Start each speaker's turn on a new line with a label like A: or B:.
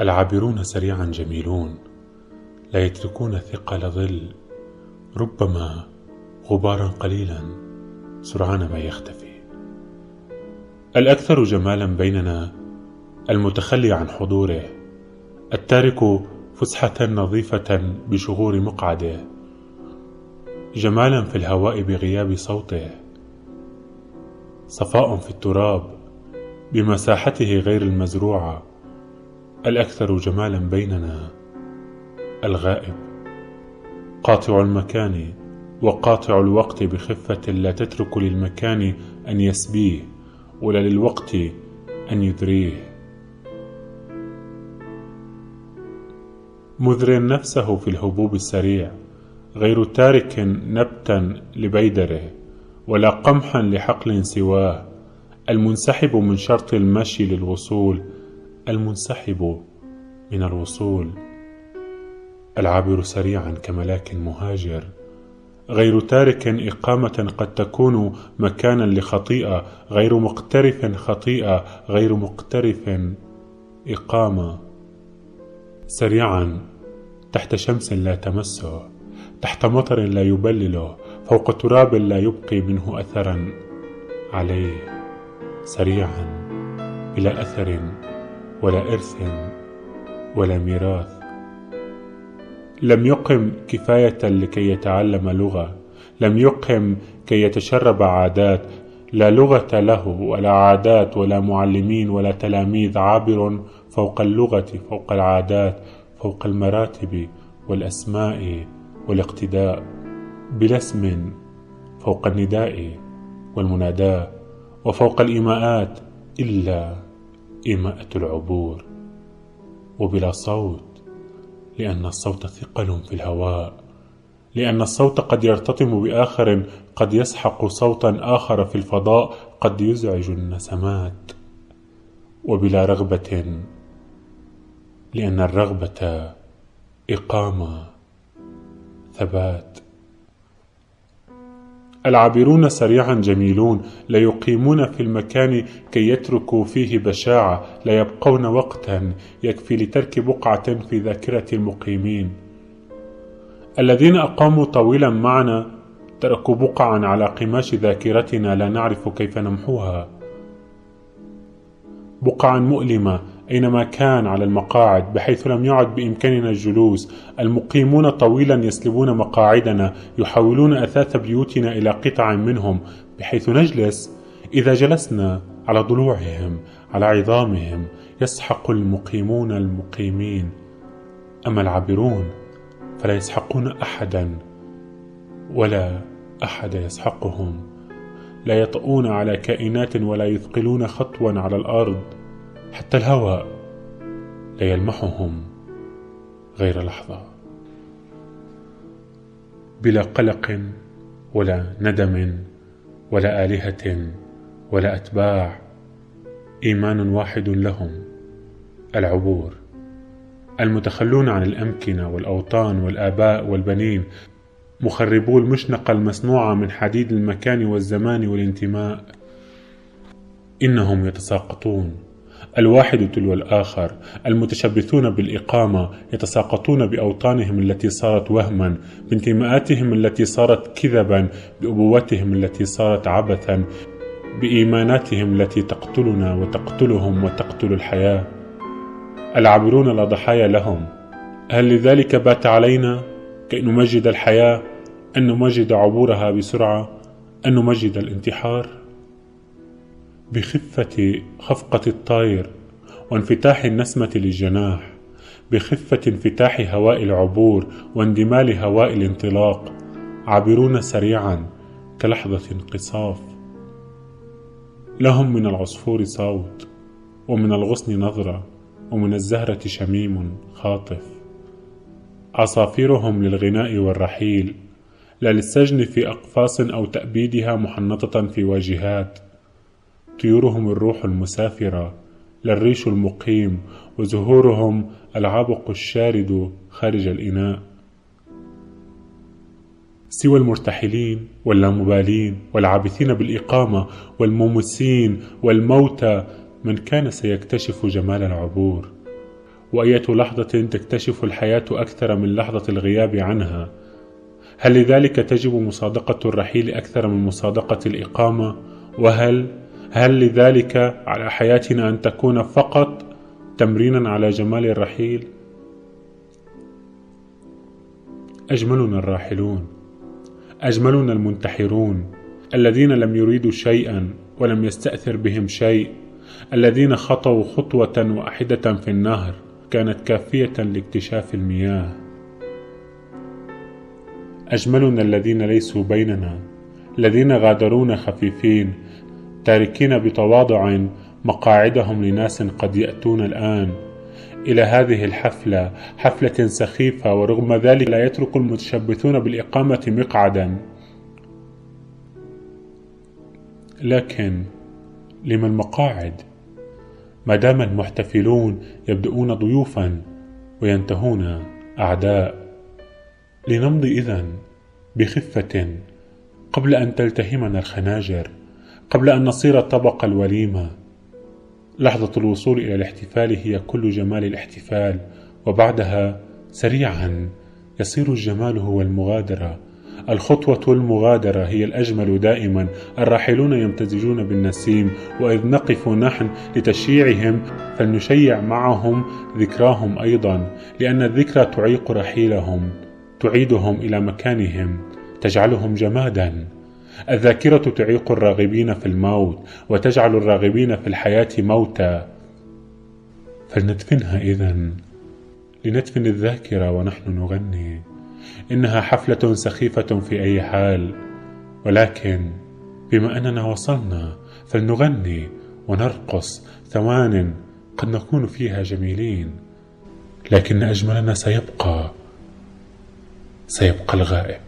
A: العابرون سريعا جميلون لا يتركون ثقل ظل ربما غبارا قليلا سرعان ما يختفي. الأكثر جمالا بيننا المتخلي عن حضوره التارك فسحة نظيفة بشغور مقعده. جمالا في الهواء بغياب صوته صفاء في التراب بمساحته غير المزروعة. الأكثر جمالا بيننا الغائب. قاطع المكان وقاطع الوقت بخفة لا تترك للمكان أن يسبيه ولا للوقت أن يدريه. مذر نفسه في الهبوب السريع غير تارك نبتا لبيدره ولا قمحا لحقل سواه. المنسحب من شرط المشي للوصول المنسحب من الوصول. العابر سريعا كملاك مهاجر. غير تارك إقامة قد تكون مكانا لخطيئة. غير مقترف خطيئة. غير مقترف إقامة. سريعا تحت شمس لا تمسه. تحت مطر لا يبلله. فوق تراب لا يبقي منه أثرا عليه. سريعا بلا أثر. ولا إرث ولا ميراث. لم يقم كفاية لكي يتعلم لغة. لم يقم كي يتشرب عادات. لا لغة له ولا عادات ولا معلمين ولا تلاميذ عابر فوق اللغة فوق العادات فوق المراتب والأسماء والاقتداء بلا اسم فوق النداء والمناداة وفوق الإيماءات إلا إيماءة العبور وبلا صوت لأن الصوت ثقل في الهواء لأن الصوت قد يرتطم بآخر قد يسحق صوتا آخر في الفضاء قد يزعج النسمات. وبلا رغبة لأن الرغبة إقامة ثبات. العابرون سريعا جميلون لا يقيمون في المكان كي يتركوا فيه بشاعة لا يبقون وقتا يكفي لترك بقعة في ذاكرة المقيمين. الذين أقاموا طويلا معنا تركوا بقعا على قماش ذاكرتنا لا نعرف كيف نمحوها. بقعا مؤلمة أينما كان على المقاعد بحيث لم يعد بإمكاننا الجلوس المقيمون طويلا يسلبون مقاعدنا يحولون أثاث بيوتنا إلى قطع منهم بحيث نجلس إذا جلسنا على ضلوعهم على عظامهم يسحق المقيمون المقيمين. أما العابرون فلا يسحقون أحدا ولا أحد يسحقهم. لا يطؤون على كائنات ولا يثقلون خطوا على الأرض حتى الهواء لا يلمحهم غير لحظة. بلا قلق ولا ندم ولا آلهة ولا أتباع إيمان واحد لهم العبور. المتخلون عن الأمكنة والأوطان والآباء والبنين مخربو المشنقة المصنوعة من حديد المكان والزمان والانتماء. إنهم يتساقطون. الواحد تلو الآخر. المتشبثون بالإقامة يتساقطون بأوطانهم التي صارت وهما بانتماءاتهم التي صارت كذبا بأبوتهم التي صارت عبثا. بإيماناتهم التي تقتلنا وتقتلهم وتقتل الحياة. العابرون لا ضحايا لهم. هل لذلك بات علينا كي نمجد الحياة أن نمجد عبورها بسرعة أن نمجد الانتحار؟ بخفة خفقة الطير وانفتاح النسمة للجناح بخفة انفتاح هواء العبور واندمال هواء الانطلاق عابرون سريعا كلحظة انقصاف. لهم من العصفور صوت ومن الغصن نظرة ومن الزهرة شميم خاطف. عصافيرهم للغناء والرحيل لا للسجن في أقفاص أو تأبيدها محنطة في واجهات. طيورهم الروح المسافرة للريش المقيم وزهورهم العبق الشارد خارج الإناء. سوى المرتحلين واللامبالين والعابثين بالإقامة والممسين والموتى من كان سيكتشف جمال العبور وأية لحظة تكتشف الحياة أكثر من لحظة الغياب عنها هل لذلك تجب مصادقة الرحيل أكثر من مصادقة الإقامة؟ وهل هل لذلك على حياتنا أن تكون فقط تمرينا على جمال الرحيل؟ أجملنا الراحلون أجملنا المنتحرون الذين لم يريدوا شيئا ولم يستأثر بهم شيء الذين خطوا خطوة واحدة في النهر كانت كافية لاكتشاف المياه. أجملنا الذين ليسوا بيننا الذين غادرونا خفيفين تاركين بتواضع مقاعدهم لناس قد يأتون الآن. إلى هذه الحفلة حفلة سخيفة ورغم ذلك لا يترك المتشبثون بالإقامة مقعدا. لكن لمن مقاعد؟ ما دام المحتفلون يبدؤون ضيوفا وينتهون أعداء. لنمضي إذن بخفة قبل أن تلتهمنا الخناجر قبل أن نصير طبق الوليمة. لحظة الوصول إلى الاحتفال هي كل جمال الاحتفال وبعدها سريعا يصير الجمال هو المغادرة. الخطوة المغادرة هي الأجمل دائما. الراحلون يمتزجون بالنسيم وإذ نقف نحن لتشييعهم فلنشيع معهم ذكراهم أيضا لأن الذكرى تعيق رحيلهم تعيدهم إلى مكانهم تجعلهم جمادا. الذاكرة تعيق الراغبين في الموت وتجعل الراغبين في الحياة موتى فلندفنها إذا لندفن الذاكرة ونحن نغني. إنها حفلة سخيفة في أي حال. ولكن بما أننا وصلنا فلنغني ونرقص ثوان قد نكون فيها جميلين. لكن أجملنا سيبقى سيبقى الغائب.